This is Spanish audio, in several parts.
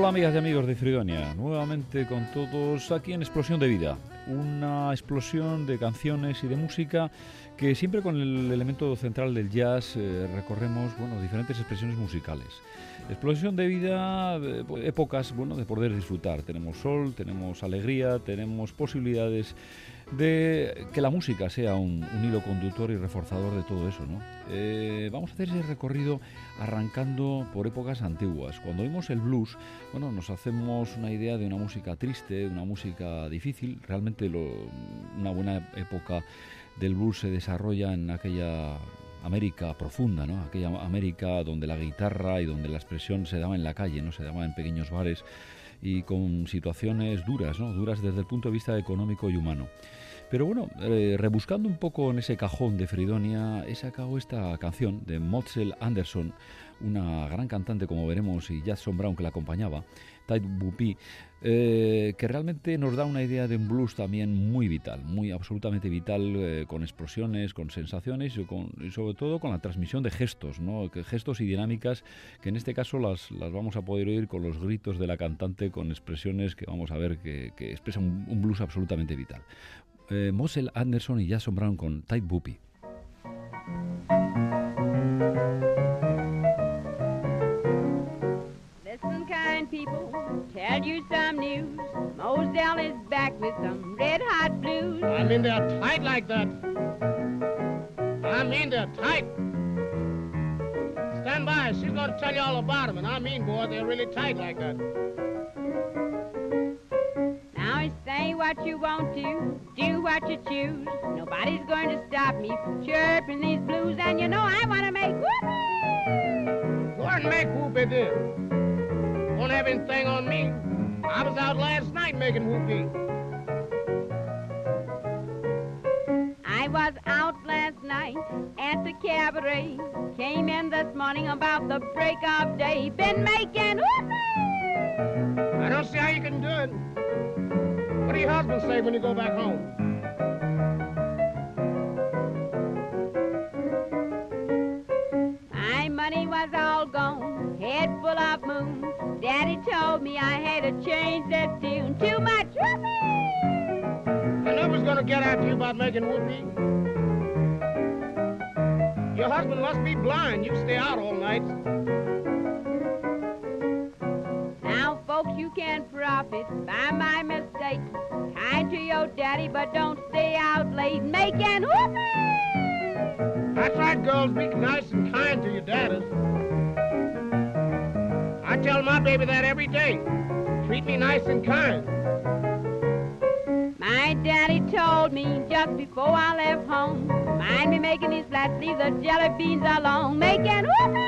Hola amigas y amigos de Fridonia, nuevamente con todos aquí en Explosión de Vida, una explosión de canciones y de música que siempre con el elemento central del jazz eh, recorremos bueno, diferentes expresiones musicales. Explosión de vida, eh, épocas bueno, de poder disfrutar. Tenemos sol, tenemos alegría, tenemos posibilidades de que la música sea un, hilo conductor y reforzador de todo eso. ¿no? Eh, vamos a hacer ese recorrido arrancando por épocas antiguas. Cuando vimos el blues, bueno, nos hacemos una idea de una música triste, de una música difícil. Realmente una buena época del blues se desarrolla en aquella América profunda, ¿no? Aquella América donde la guitarra y donde la expresión se daba en la calle, ¿no? Se daba en pequeños bares y con situaciones duras, ¿no? Duras desde el punto de vista económico y humano. Pero bueno, eh, rebuscando un poco en ese cajón de Fridonia, he sacado esta canción de Mozell Anderson, una gran cantante, como veremos, y Jackson Brown que la acompañaba, Tide Bupi, eh, que realmente nos da una idea de un blues también muy vital, muy absolutamente vital, eh, con explosiones, con sensaciones y, sobre todo con la transmisión de gestos, ¿no? gestos y dinámicas que en este caso las, las, vamos a poder oír con los gritos de la cantante, con expresiones que vamos a ver que, expresan un blues absolutamente vital eh, Mosel Anderson y Jason Brown con Tight Boopy. Is back with some red hot blues. I mean, they're tight like that. I mean, they're tight. Stand by, she's gonna tell you all about them, and I mean, boy, they're really tight like that. Now say what you want to, do what you choose. Nobody's going to stop me from chirping these blues, and you know I want to make whoopee. Go and make whoopee then. Won't have anything on me. I was out last night making whoopee. I was out last night at the cabaret. Came in this morning about the break of day. Been making whoopee. I don't see how you can do it. What do your husband say when you go back home? My money was all gone, head full of moons. Daddy told me I had to change that tune. Too much whoopee! I knew was gonna get after you about making whoopee. Your husband must be blind. You stay out all night. Now, folks you can profit by my mistake. Kind to your daddy, but don't stay out late making whoopee. That's right, girls. Be nice and kind to your daddies. Tell my baby that every day. Treat me nice and kind. My daddy told me just before I left home, mind me making these flat sleeves of jelly beans alone, making whoopee.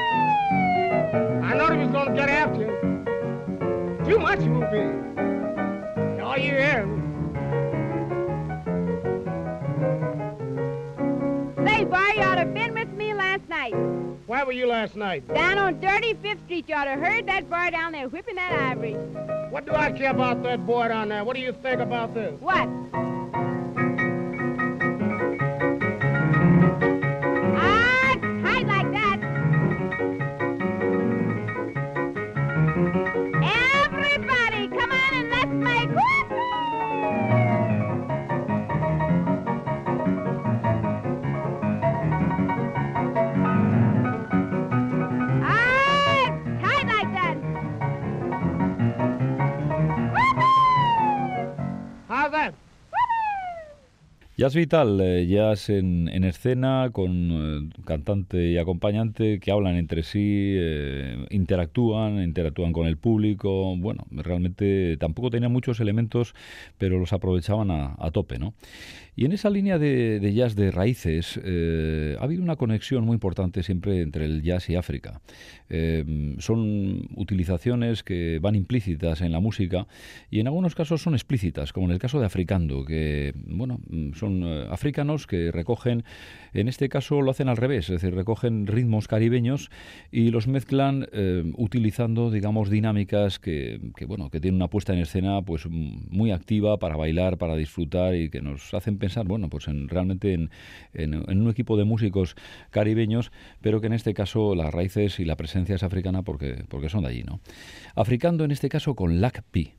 I know he was gonna get after you. Too much movie. All you hear. Where were you last night? Down on Dirty Fifth Street. You ought to heard that boy down there whipping that ivory. What do I care about that boy down there? What do you think about this? What? Jazz Vital, eh, jazz en, en, escena con eh, cantante y acompañante que hablan entre sí, eh, interactúan, interactúan con el público. Bueno, realmente tampoco tenía muchos elementos, pero los aprovechaban a, a tope, ¿no? Y en esa línea de, jazz de raíces eh, ha habido una conexión muy importante siempre entre el jazz y África. Eh, son utilizaciones que van implícitas en la música y en algunos casos son explícitas, como en el caso de Africando, que bueno, son eh, africanos que recogen, en este caso lo hacen al revés, es decir, recogen ritmos caribeños y los mezclan utilizando, digamos, dinámicas que, bueno, que tienen una puesta en escena pues muy activa para bailar, para disfrutar y que nos hacen pensar, bueno, pues en, realmente en, en, un equipo de músicos caribeños, pero que en este caso las raíces y la presencia es africana porque, porque son de allí, ¿no? Africando en este caso con Lac Pi.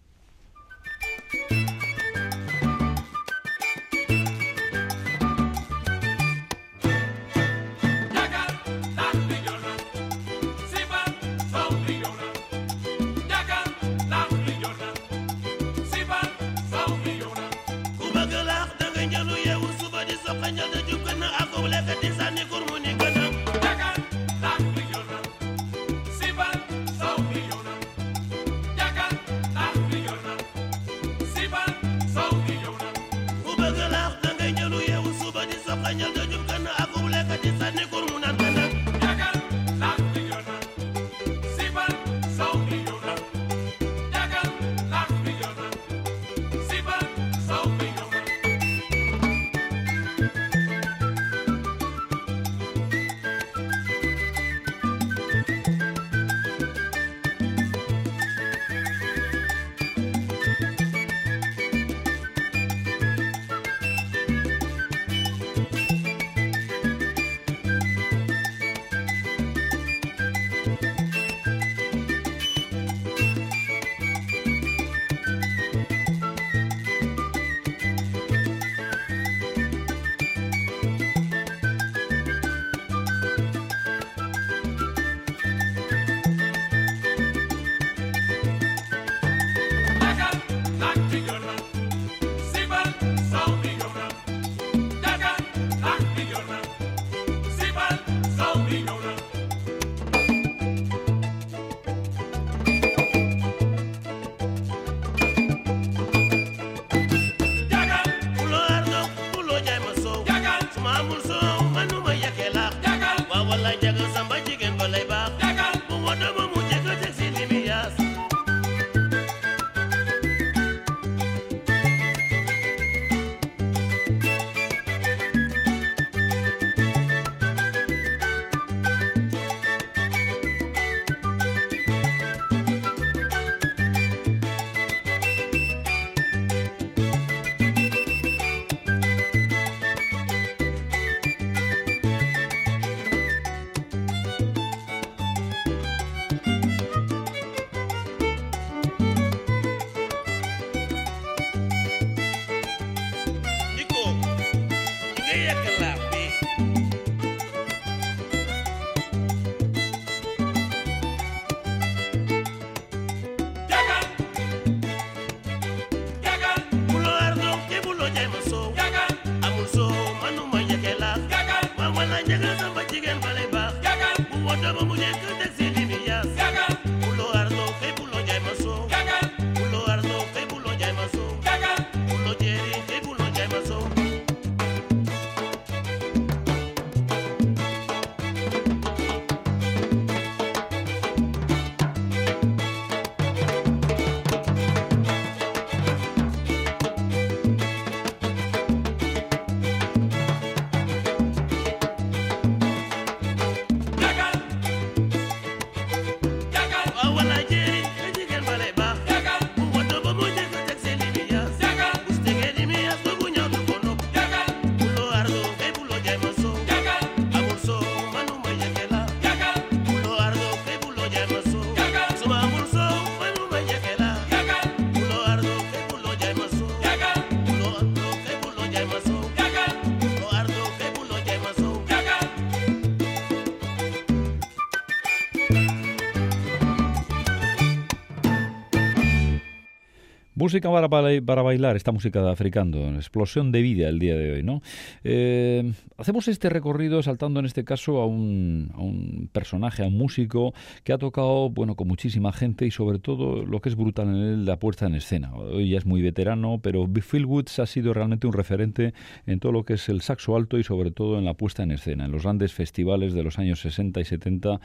Música para, para, bailar, esta música de africando, explosión de vida el día de hoy, ¿no? Eh, hacemos este recorrido saltando en este caso a un, a un, personaje, a un músico que ha tocado, bueno, con muchísima gente y sobre todo lo que es brutal en él, la puesta en escena. Hoy ya es muy veterano, pero Phil Woods ha sido realmente un referente en todo lo que es el saxo alto y sobre todo en la puesta en escena. En los grandes festivales de los años 60 y 70,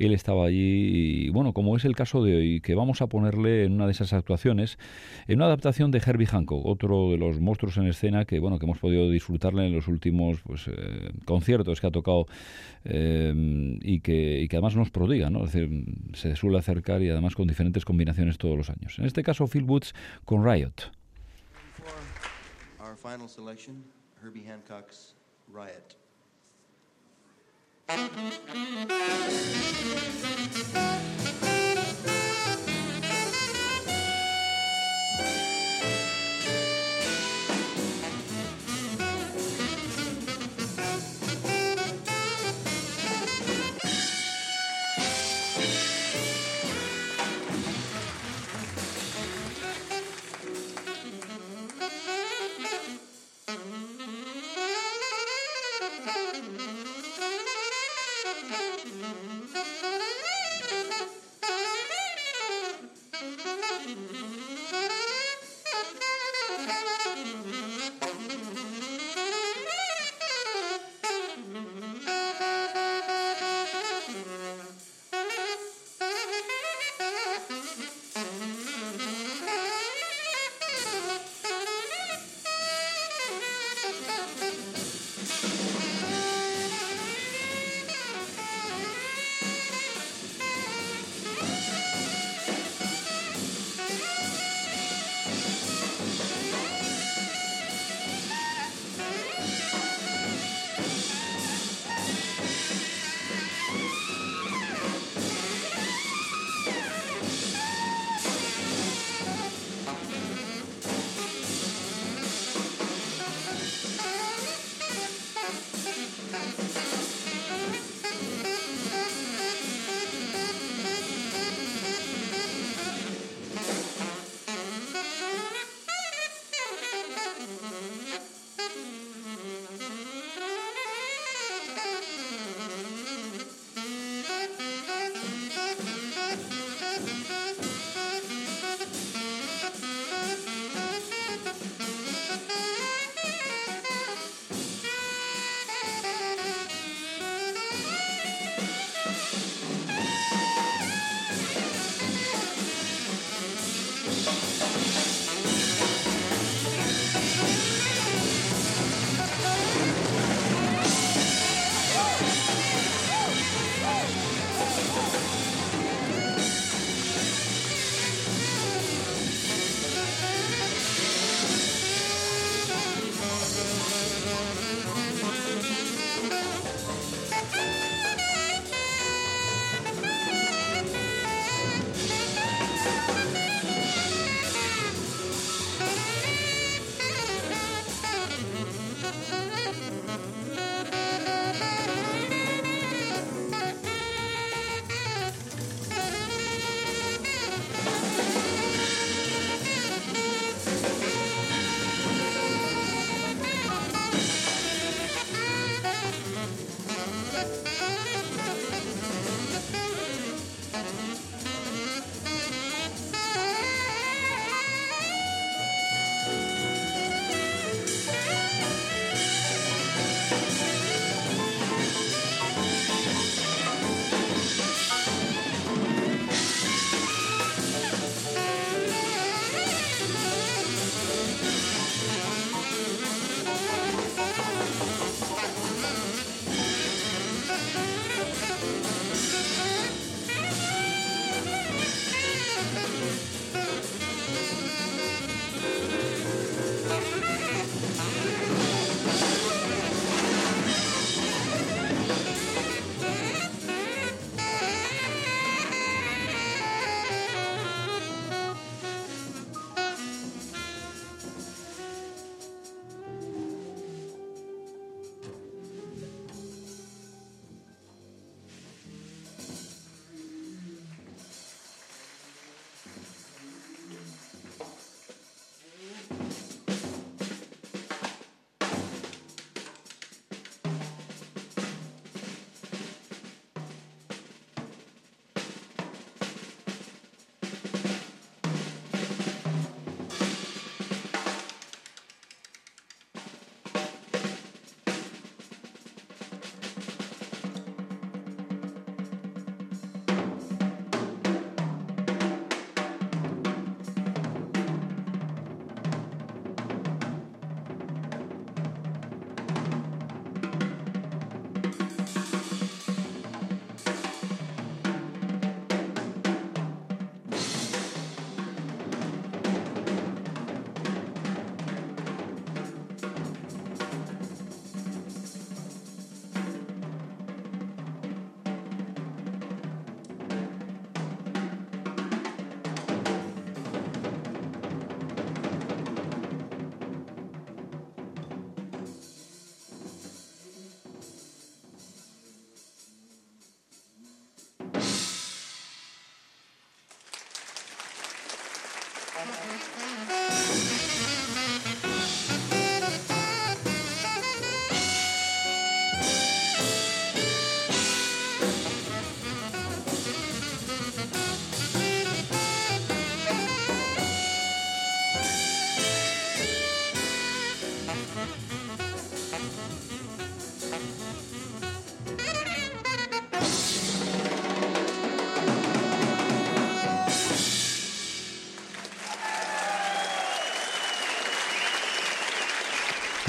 él estaba allí y, bueno, como es el caso de hoy, que vamos a ponerle en una de esas actuaciones, en una adaptación de Herbie Hancock, otro de los monstruos en escena que, bueno, que hemos podido disfrutarle en los últimos pues, eh, conciertos que ha tocado eh, y, que, además nos prodiga, ¿no? Es decir, se suele acercar y además con diferentes combinaciones todos los años. En este caso, Phil Woods con Riot. Thank you.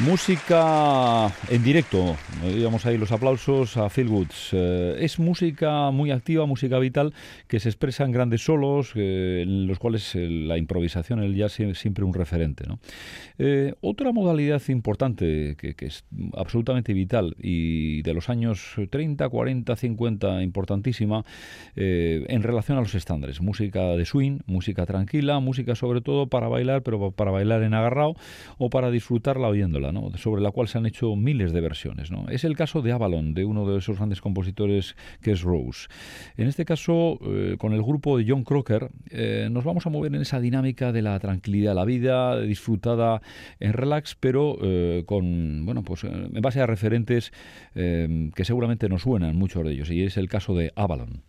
Música en directo, digamos ahí los aplausos a Phil Woods. Eh, es música muy activa, música vital, que se expresa en grandes solos, eh, en los cuales eh, la improvisación, el jazz es siempre un referente. Otra modalidad importante que, es absolutamente vital y de los años 30, 40, 50 importantísima en relación a los estándares. Música de swing, música tranquila, música sobre todo para bailar, pero para bailar en agarrado o para disfrutarla oyéndola sobre la cual se han hecho miles de versiones. ¿no? Es el caso de Avalon, de uno de esos grandes compositores que es Rose. En este caso, eh, con el grupo de John Crocker, eh, nos vamos a mover en esa dinámica de la tranquilidad, la vida disfrutada en relax, pero eh, con, bueno, pues en base a referentes que seguramente nos suenan muchos de ellos, y es el caso de Avalon.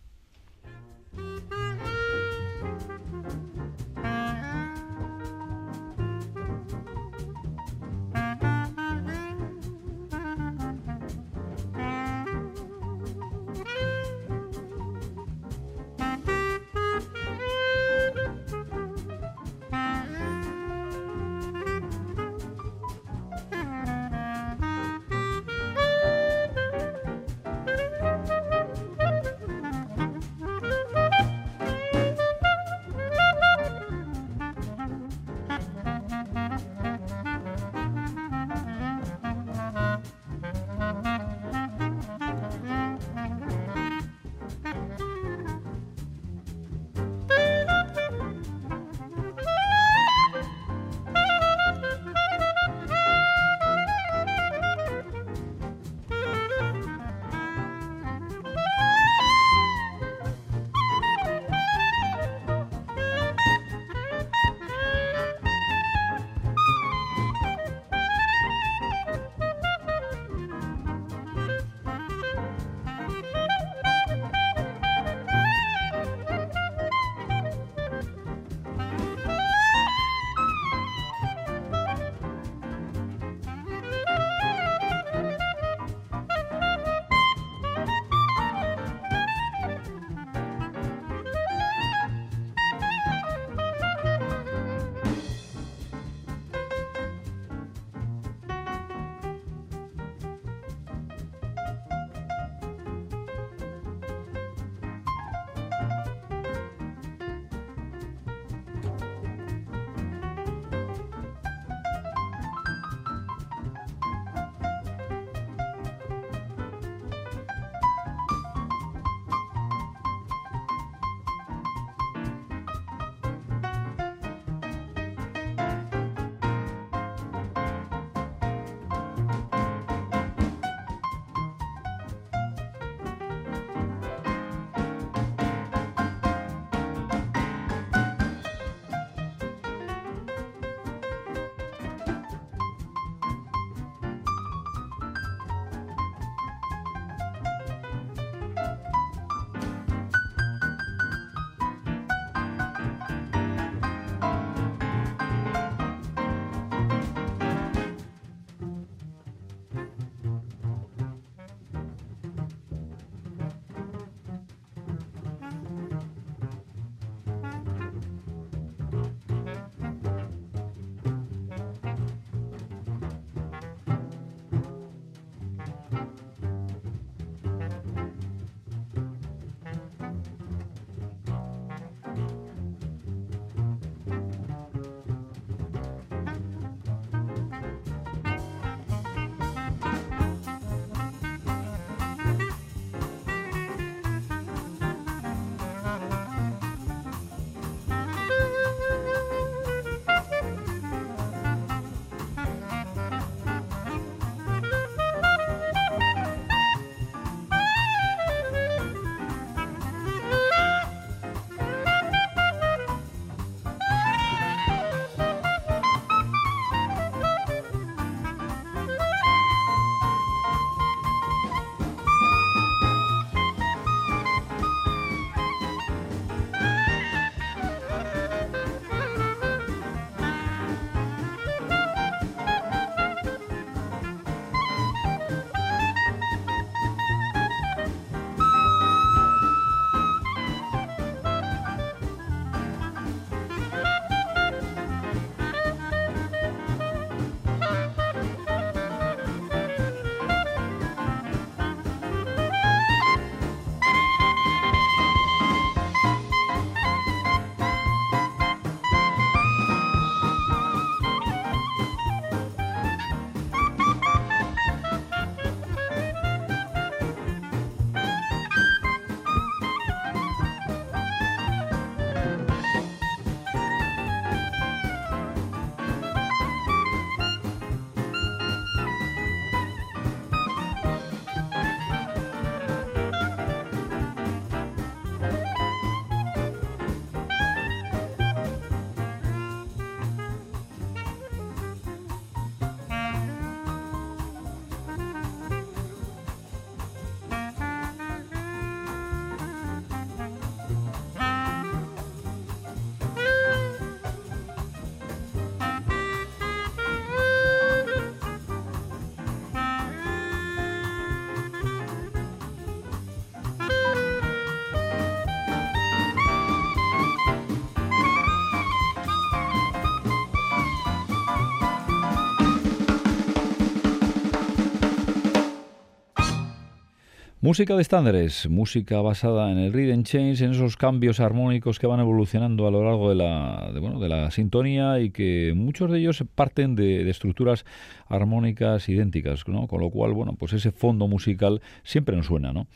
Música de estándares, música basada en el and change, en esos cambios armónicos que van evolucionando a lo largo de la, bueno, de la sintonía y que muchos de ellos parten de, estructuras armónicas idénticas, ¿no? con lo cual, bueno, pues ese fondo musical siempre nos suena, ¿no?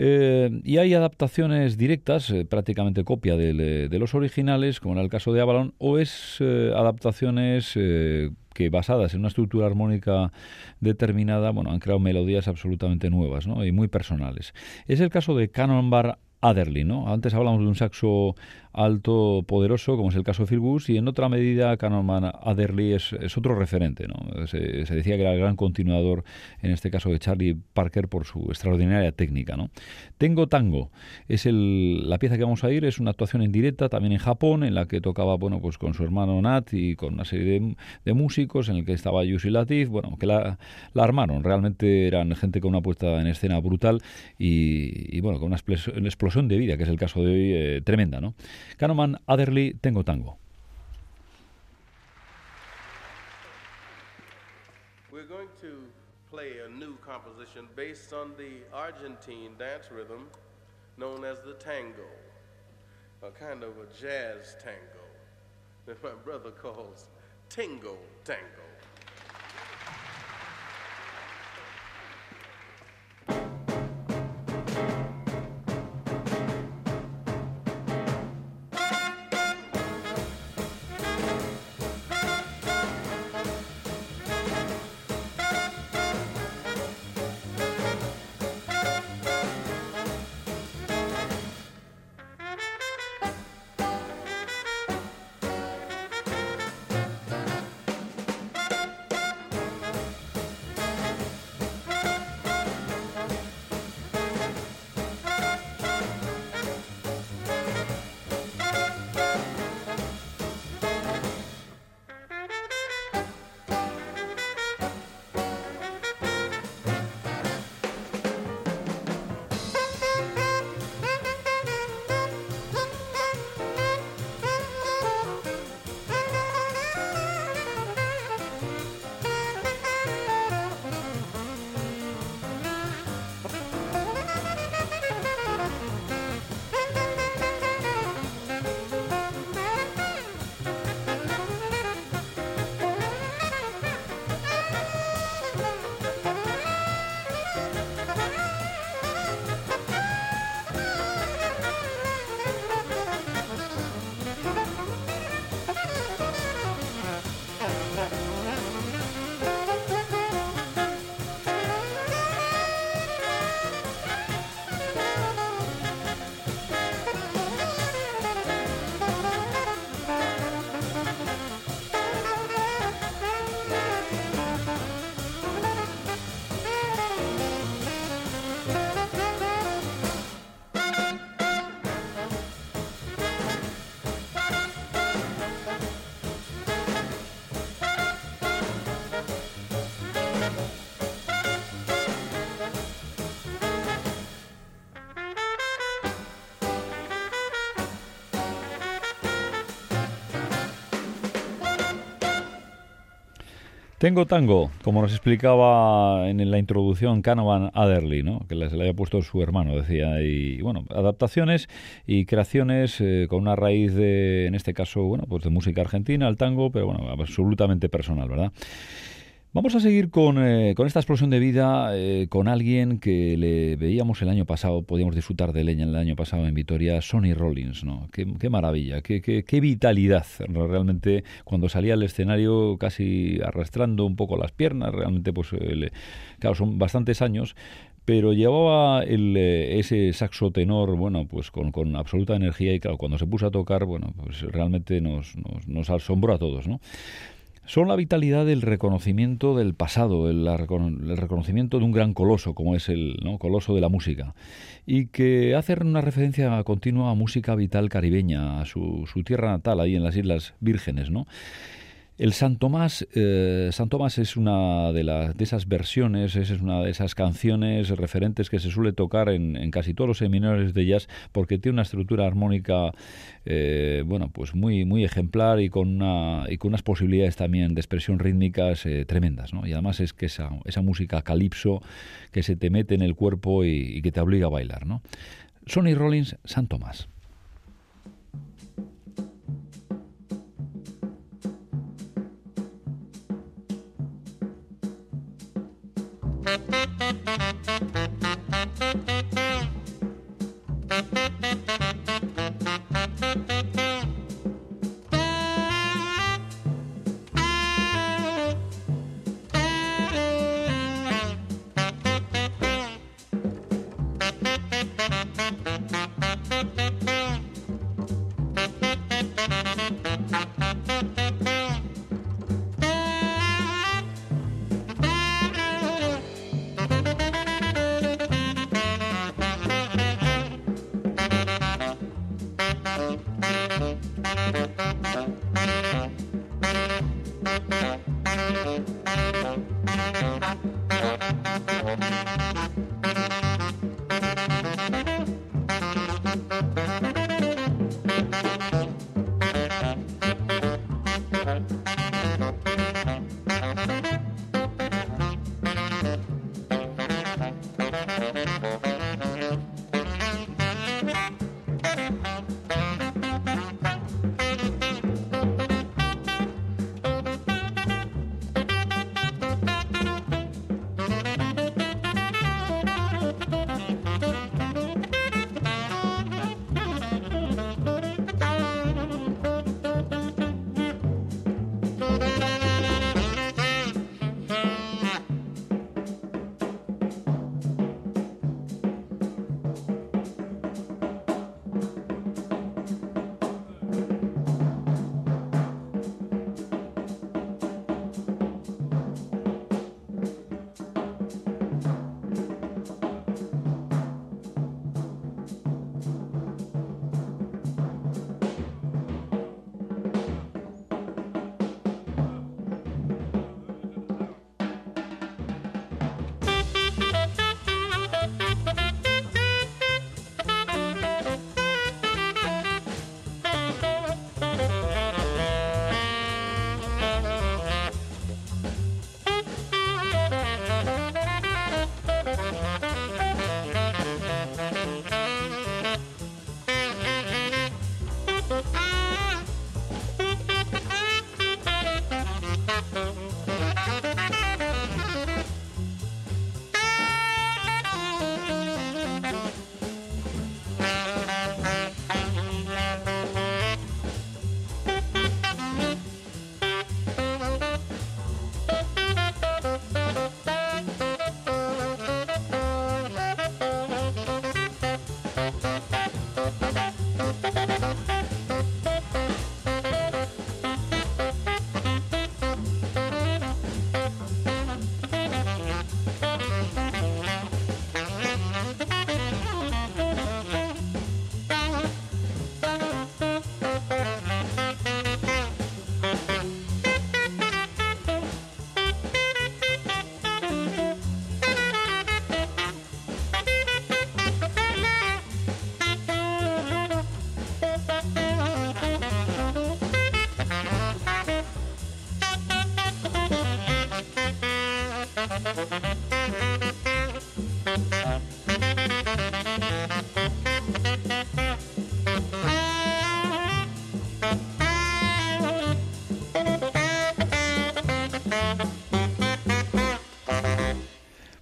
Eh, y hay adaptaciones directas, eh, prácticamente copia de, los originales, como en el caso de Avalon, o es eh, adaptaciones que basadas en una estructura armónica determinada, bueno, han creado melodías absolutamente nuevas ¿no? y muy personales. Es el caso de Canon Bar Adderley, ¿no? Antes hablamos de un saxo alto, poderoso, como es el caso de Phil Woods, y en otra medida Canon Adderley es, es otro referente. ¿no? Se, decía que era el gran continuador, en este caso de Charlie Parker, por su extraordinaria técnica. ¿no? Tengo Tango es el, la pieza que vamos a ir, es una actuación en directa también en Japón, en la que tocaba bueno, pues con su hermano Nat y con una serie de, músicos, en el que estaba Yusi Latif, bueno, que la, armaron. Realmente eran gente con una puesta en escena brutal y, bueno, con una explosión de vida, que es el caso de hoy, eh, tremenda. ¿no? Canoman Adderley Tengo Tango. We're going to play a new composition based on the Argentine dance rhythm known as the tango, a kind of a jazz tango that my brother calls tingo tango. Tengo tango, como nos explicaba en la introducción Canavan Adderley, ¿no? que se le había puesto su hermano, decía. Y bueno, adaptaciones y creaciones eh, con una raíz de, en este caso, bueno, pues de música argentina, el tango, pero bueno, absolutamente personal, ¿verdad? Vamos a seguir con, eh, con, esta explosión de vida, eh, con alguien que le veíamos el año pasado, podíamos disfrutar de leña el año pasado en Vitoria, Sonny Rollins, ¿no? Qué, maravilla, qué, qué, vitalidad. Realmente, cuando salía al escenario casi arrastrando un poco las piernas, realmente, pues, claro, son bastantes años, pero llevaba el, eh, ese saxo tenor, bueno, pues con, con, absoluta energía y claro, cuando se puso a tocar, bueno, pues realmente nos, nos, nos asombró a todos, ¿no? Son la vitalidad del reconocimiento del pasado, el, reconocimiento de un gran coloso, como es el coloso de la música, y que hace una referencia continua a música vital caribeña, a su, tierra natal, ahí en las Islas Vírgenes, ¿no? El San Tomás, eh, San Tomás es una de, las de esas versiones, es una de esas canciones referentes que se suele tocar en, casi todos los seminarios de jazz porque tiene una estructura armónica, eh, bueno, pues muy, muy ejemplar y con, una, y con unas posibilidades también de expresión rítmicas eh, tremendas, ¿no? Y además es que esa, esa música calipso que se te mete en el cuerpo y, y que te obliga a bailar, ¿no? Sonny Rollins, San Tomás.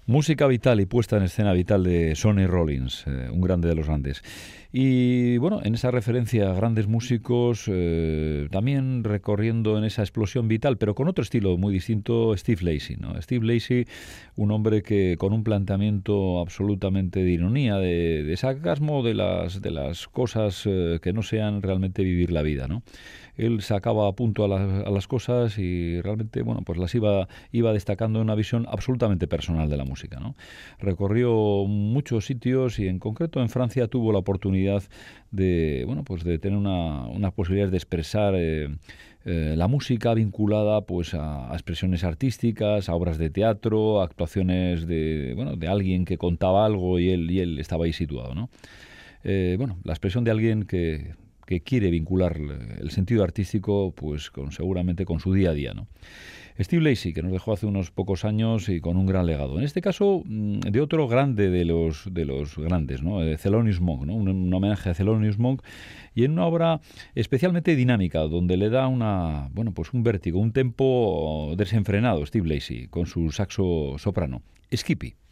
Música vital y puesta en escena vital de Sonny Rollins, eh, un grande de los grandes. Y bueno, en esa referencia a grandes músicos, eh, también recorriendo en esa explosión vital, pero con otro estilo muy distinto, Steve Lacey. ¿no? Steve Lacey, un hombre que con un planteamiento absolutamente de ironía, de, sarcasmo de las, de las cosas eh, que no sean realmente vivir la vida. ¿no? Él sacaba a punto a, las cosas y realmente, bueno, pues las iba, iba destacando en una visión absolutamente personal de la música, ¿no? Recorrió muchos sitios y en concreto en Francia tuvo la oportunidad oportunidad de, bueno, pues de tener una, unas posibilidades de expresar eh, eh, la música vinculada pues a, expresiones artísticas, a obras de teatro, a actuaciones de, bueno, de alguien que contaba algo y él, y él estaba ahí situado, ¿no? Eh, bueno, la expresión de alguien que, que quiere vincular el sentido artístico pues con, seguramente con su día a día, ¿no? Steve Lacey, que nos dejó hace unos pocos años y con un gran legado. En este caso, mm, de otro grande de los, de los grandes, ¿no? de Thelonious Monk, ¿no? un, homenaje a Thelonious Monk, y en una obra especialmente dinámica, donde le da una, bueno, pues un vértigo, un tempo desenfrenado Steve Lacey, con su saxo soprano. Skippy.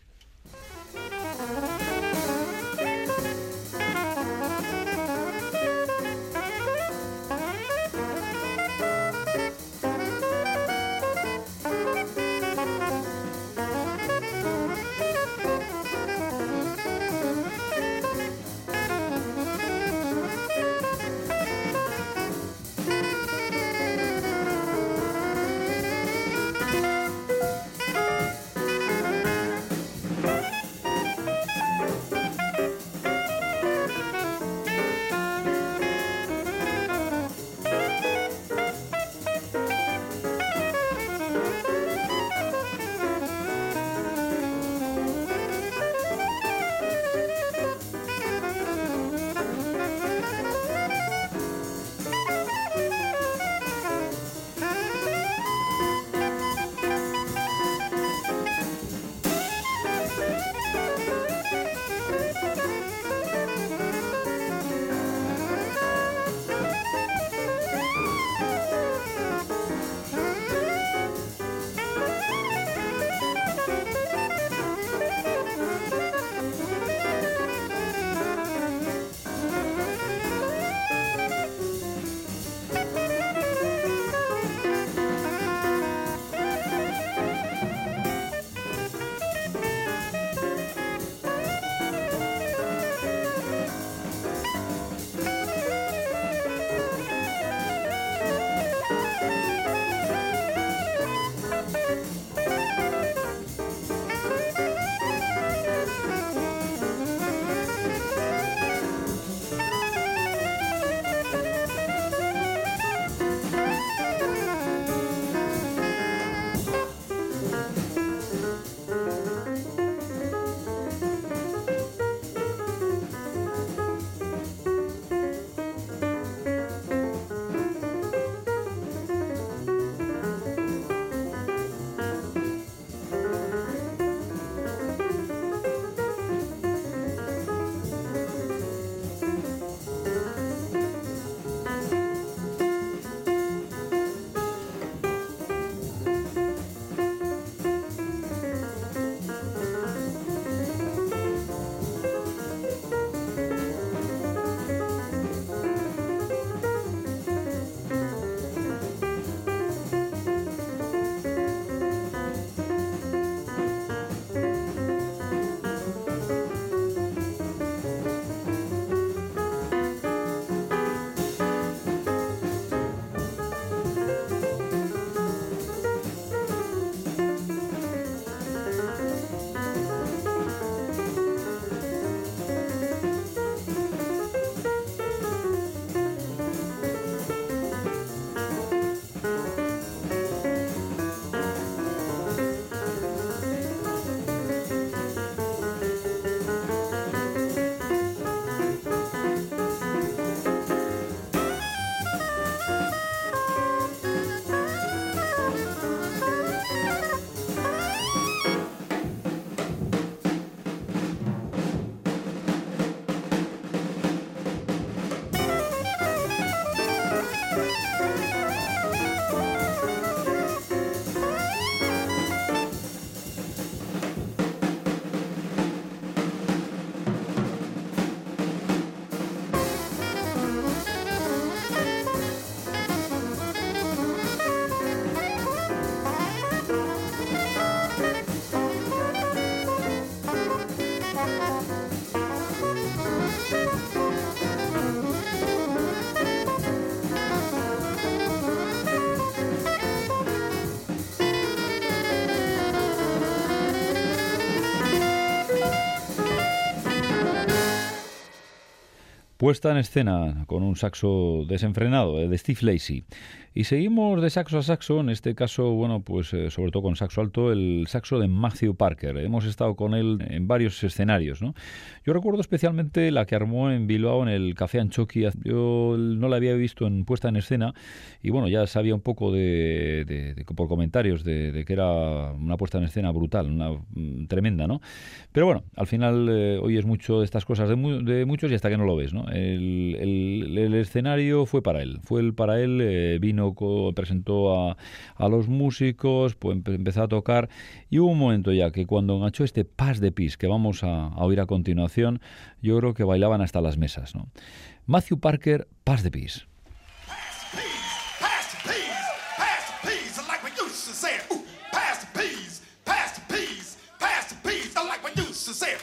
Puesta en escena con un saxo desenfrenado de Steve Lacey. Y seguimos de saxo a saxo, en este caso, bueno, pues eh, sobre todo con saxo alto, el saxo de Matthew Parker. Hemos estado con él en varios escenarios, ¿no? Yo recuerdo especialmente la que armó en Bilbao en el Café Anchoqui. Yo no la había visto en puesta en escena y bueno, ya sabía un poco de, por comentarios de, que era una puesta en escena brutal, una mm, tremenda, ¿no? Pero bueno, al final eh, hoy es mucho de estas cosas de, muchos y hasta que no lo ves, ¿no? El, escenario fue para él, fue el para él, eh, vino presentó a, a los músicos, pues empezó a tocar y hubo un momento ya que cuando enganchó este Pass de Peace que vamos a, a oír a continuación, yo creo que bailaban hasta las mesas. Matthew Parker, Pass de.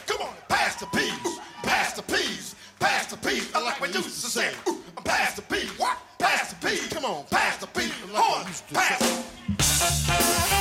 Come on, pass the beat. Horn, pass. I want my pass the beat. Come on, pass the beat. Horn, pass.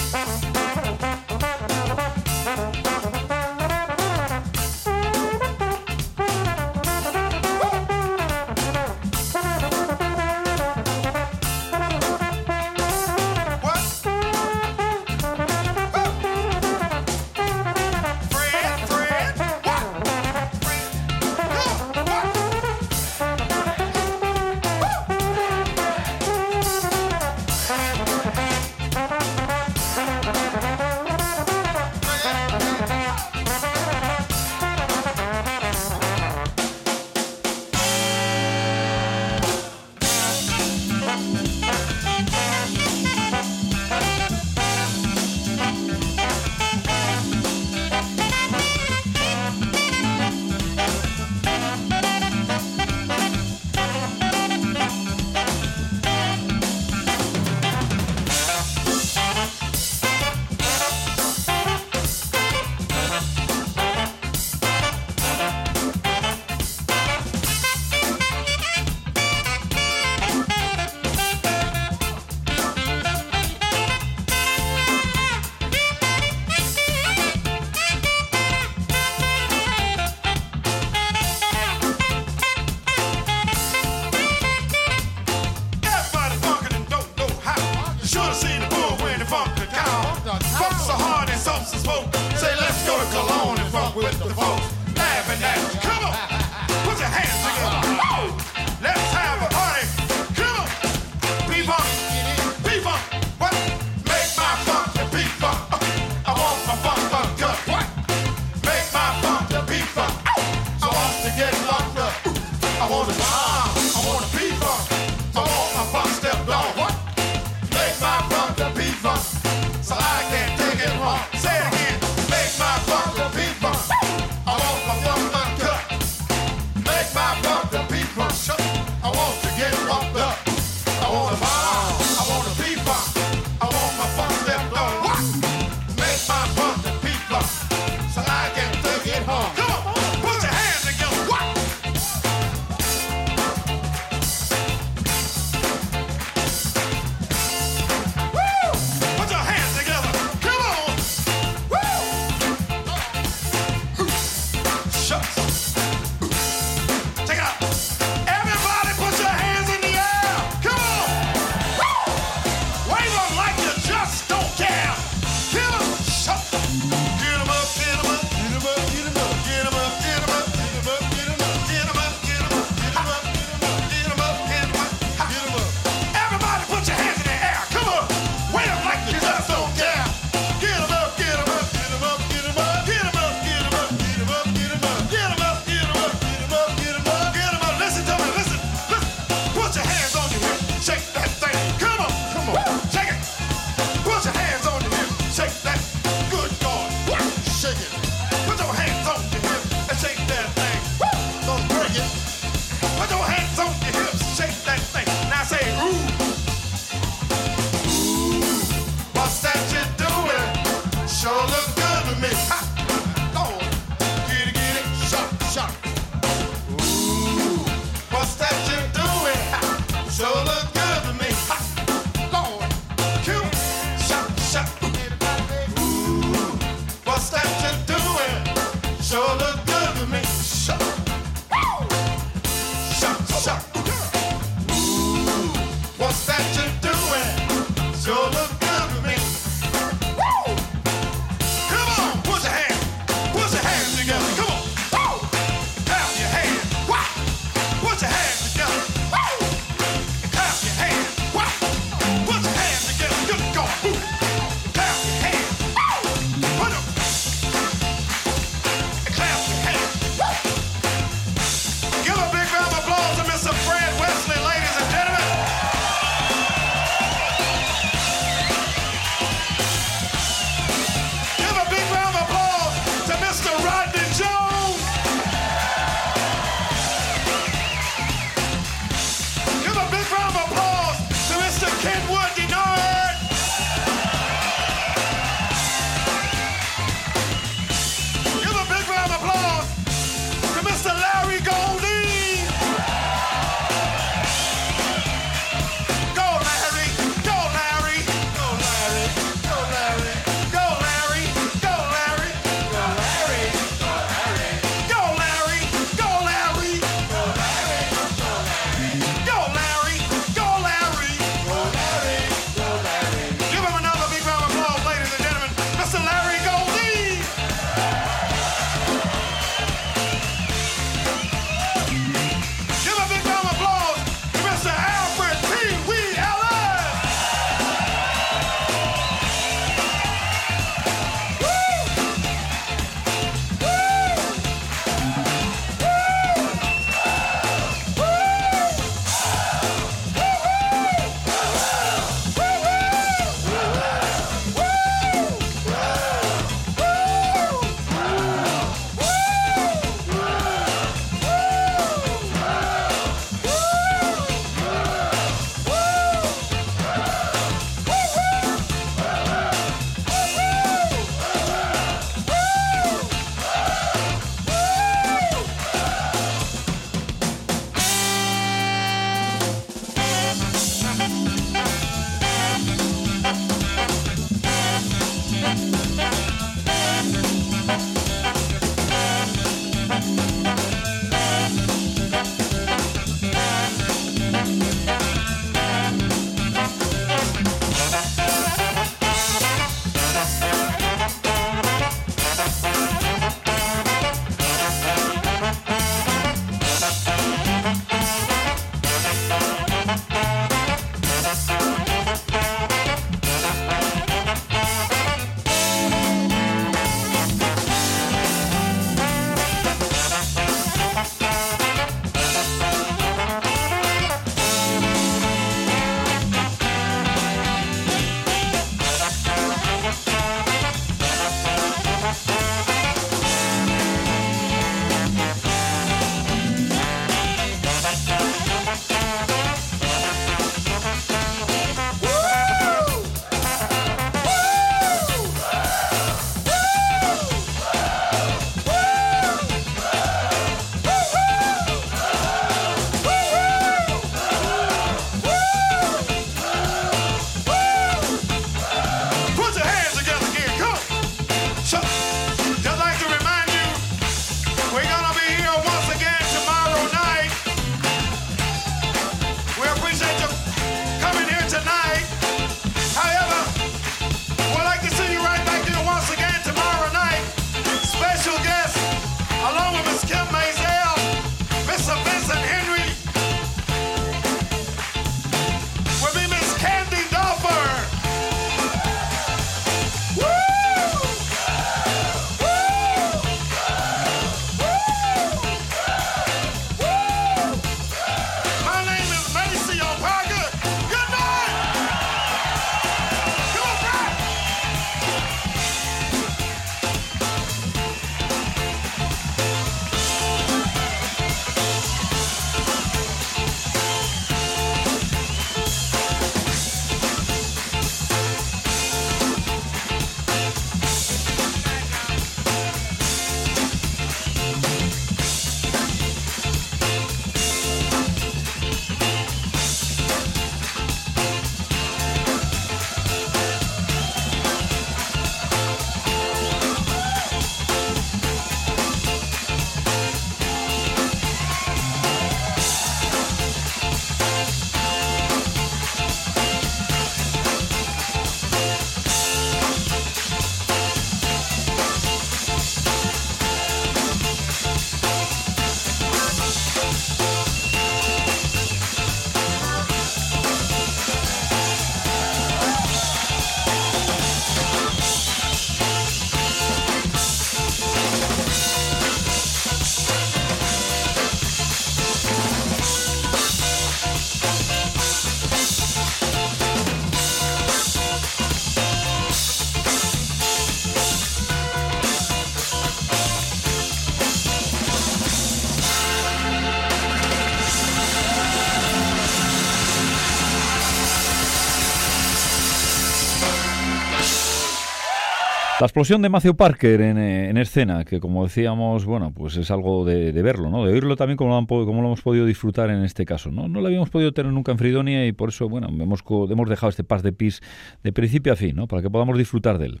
La explosión de Matthew Parker en, eh, en, escena, que como decíamos, bueno, pues es algo de, verlo. De oírlo también como lo, hemos podido disfrutar en este caso, ¿no? No lo habíamos podido tener nunca en Fridonia y por eso, bueno, hemos, dejado este pas de pis de principio a fin. Para que podamos disfrutar de él.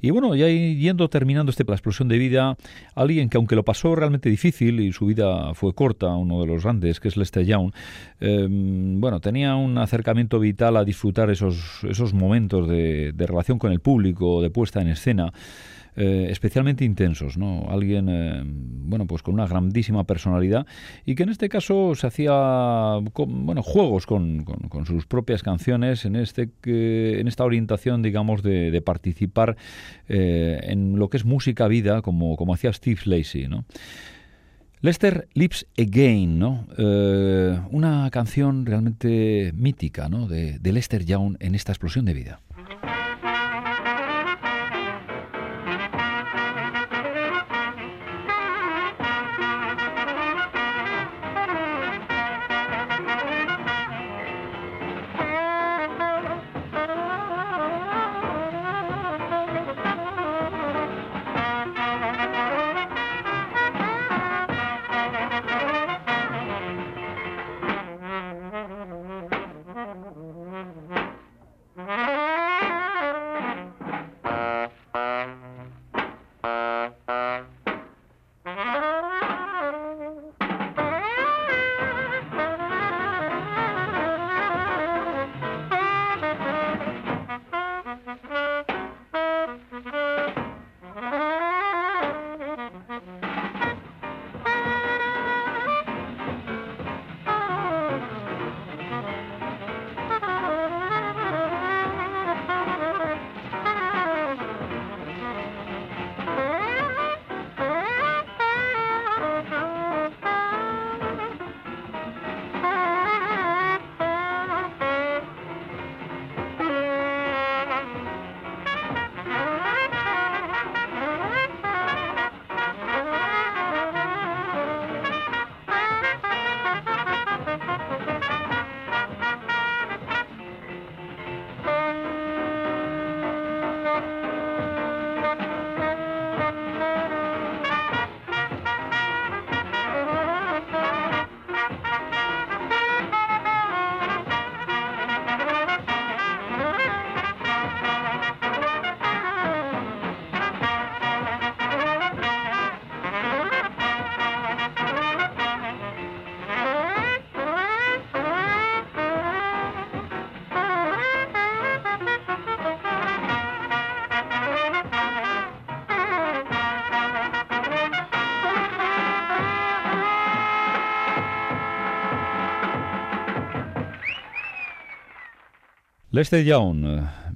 Y bueno, ya yendo terminando este la explosión de vida, alguien que aunque lo pasó realmente difícil y su vida fue corta, uno de los grandes, que es Lester Young, eh, bueno, tenía un acercamiento vital a disfrutar esos, esos momentos de, de relación con el público, de puesta en escena eh, especialmente intensos, ¿no? Alguien, eh, bueno, pues con una grandísima personalidad y que en este caso se hacía, bueno, juegos con, sus propias canciones en este, en esta orientación, digamos, de, participar eh, en lo que es música vida, como, hacía Steve Lacey. Lester Lips Again, ¿no? Eh, una canción realmente mítica, ¿no? De Lester Young en esta explosión de vida. Lester Young,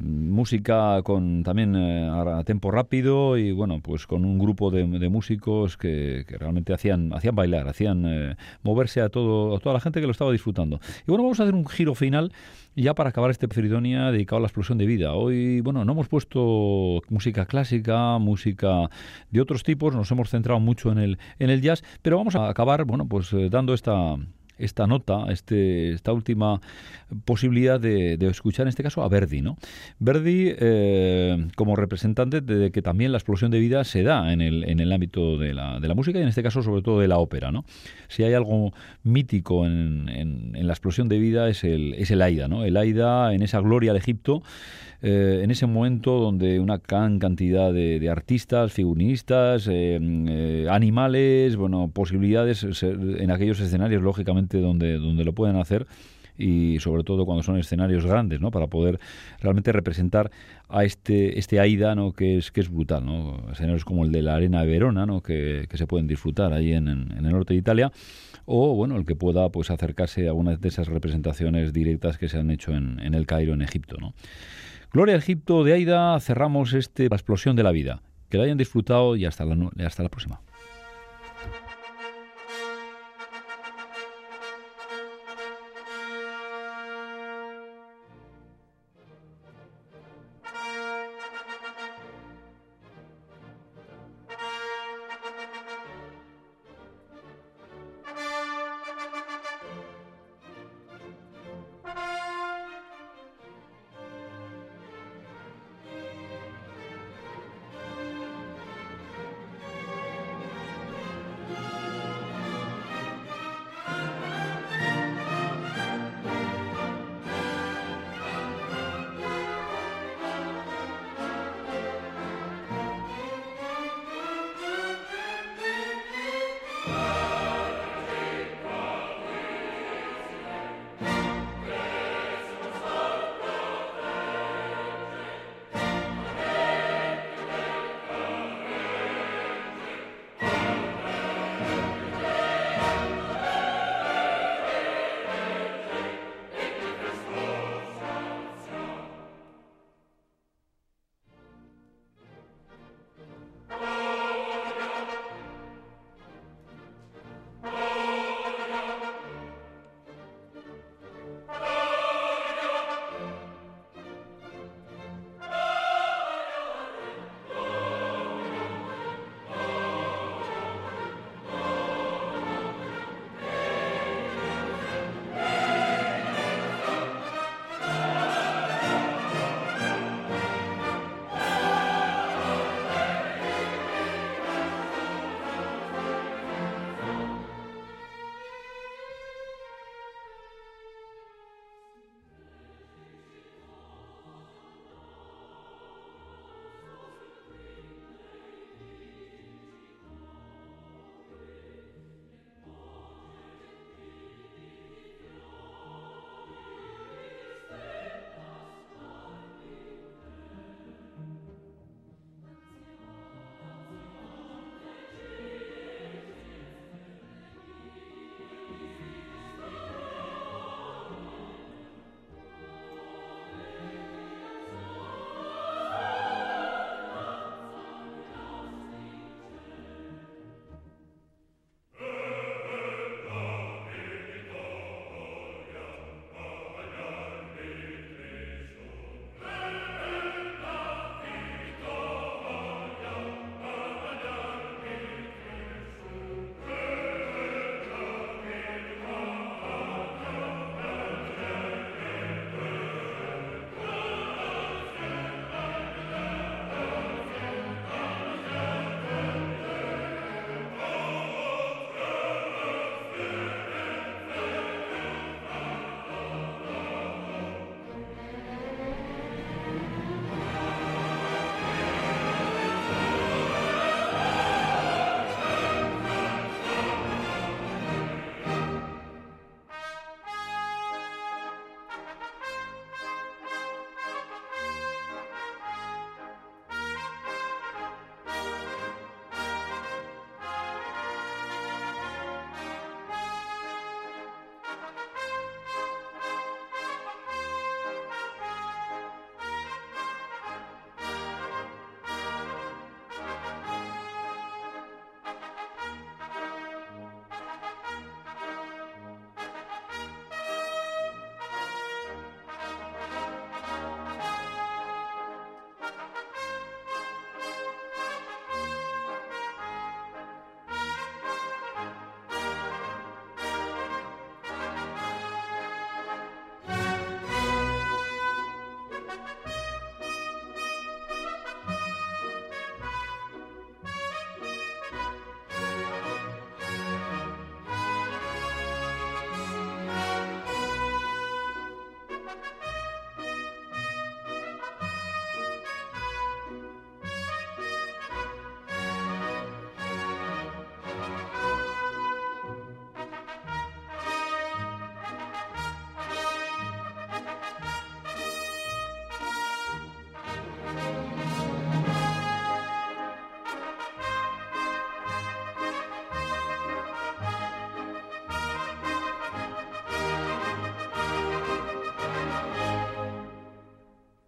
música con también eh, a tempo rápido y bueno, pues con un grupo de, músicos que, que, realmente hacían, hacían bailar, hacían eh, moverse a, todo, a toda la gente que lo estaba disfrutando. Y bueno, vamos a hacer un giro final ya para acabar este Fridonia dedicado a la explosión de vida. Hoy, bueno, no hemos puesto música clásica, música de otros tipos, nos hemos centrado mucho en el, en el jazz, pero vamos a acabar, bueno, pues eh, dando esta esta nota, este, esta última posibilidad de, de, escuchar en este caso a Verdi. ¿no? Verdi eh, como representante de que también la explosión de vida se da en el, en el ámbito de la, de la, música y en este caso sobre todo de la ópera. ¿no? Si hay algo mítico en, en, en la explosión de vida es el, es el Aida, ¿no? el Aida en esa gloria de Egipto. Eh, en ese momento donde una gran cantidad de, de artistas, figuristas, eh, eh, animales, bueno, posibilidades en aquellos escenarios, lógicamente, donde, donde lo pueden hacer y sobre todo cuando son escenarios grandes, ¿no? Para poder realmente representar a este este Aida, ¿no? Que es que es brutal, ¿no? Escenarios como el de la Arena de Verona, ¿no? Que, que se pueden disfrutar ahí en, en, el norte de Italia o bueno el que pueda pues acercarse a una de esas representaciones directas que se han hecho en, en el Cairo, en Egipto, ¿no? Gloria al Egipto de Aida, cerramos La explosión de la vida. Que lo hayan disfrutado y hasta la, hasta la próxima.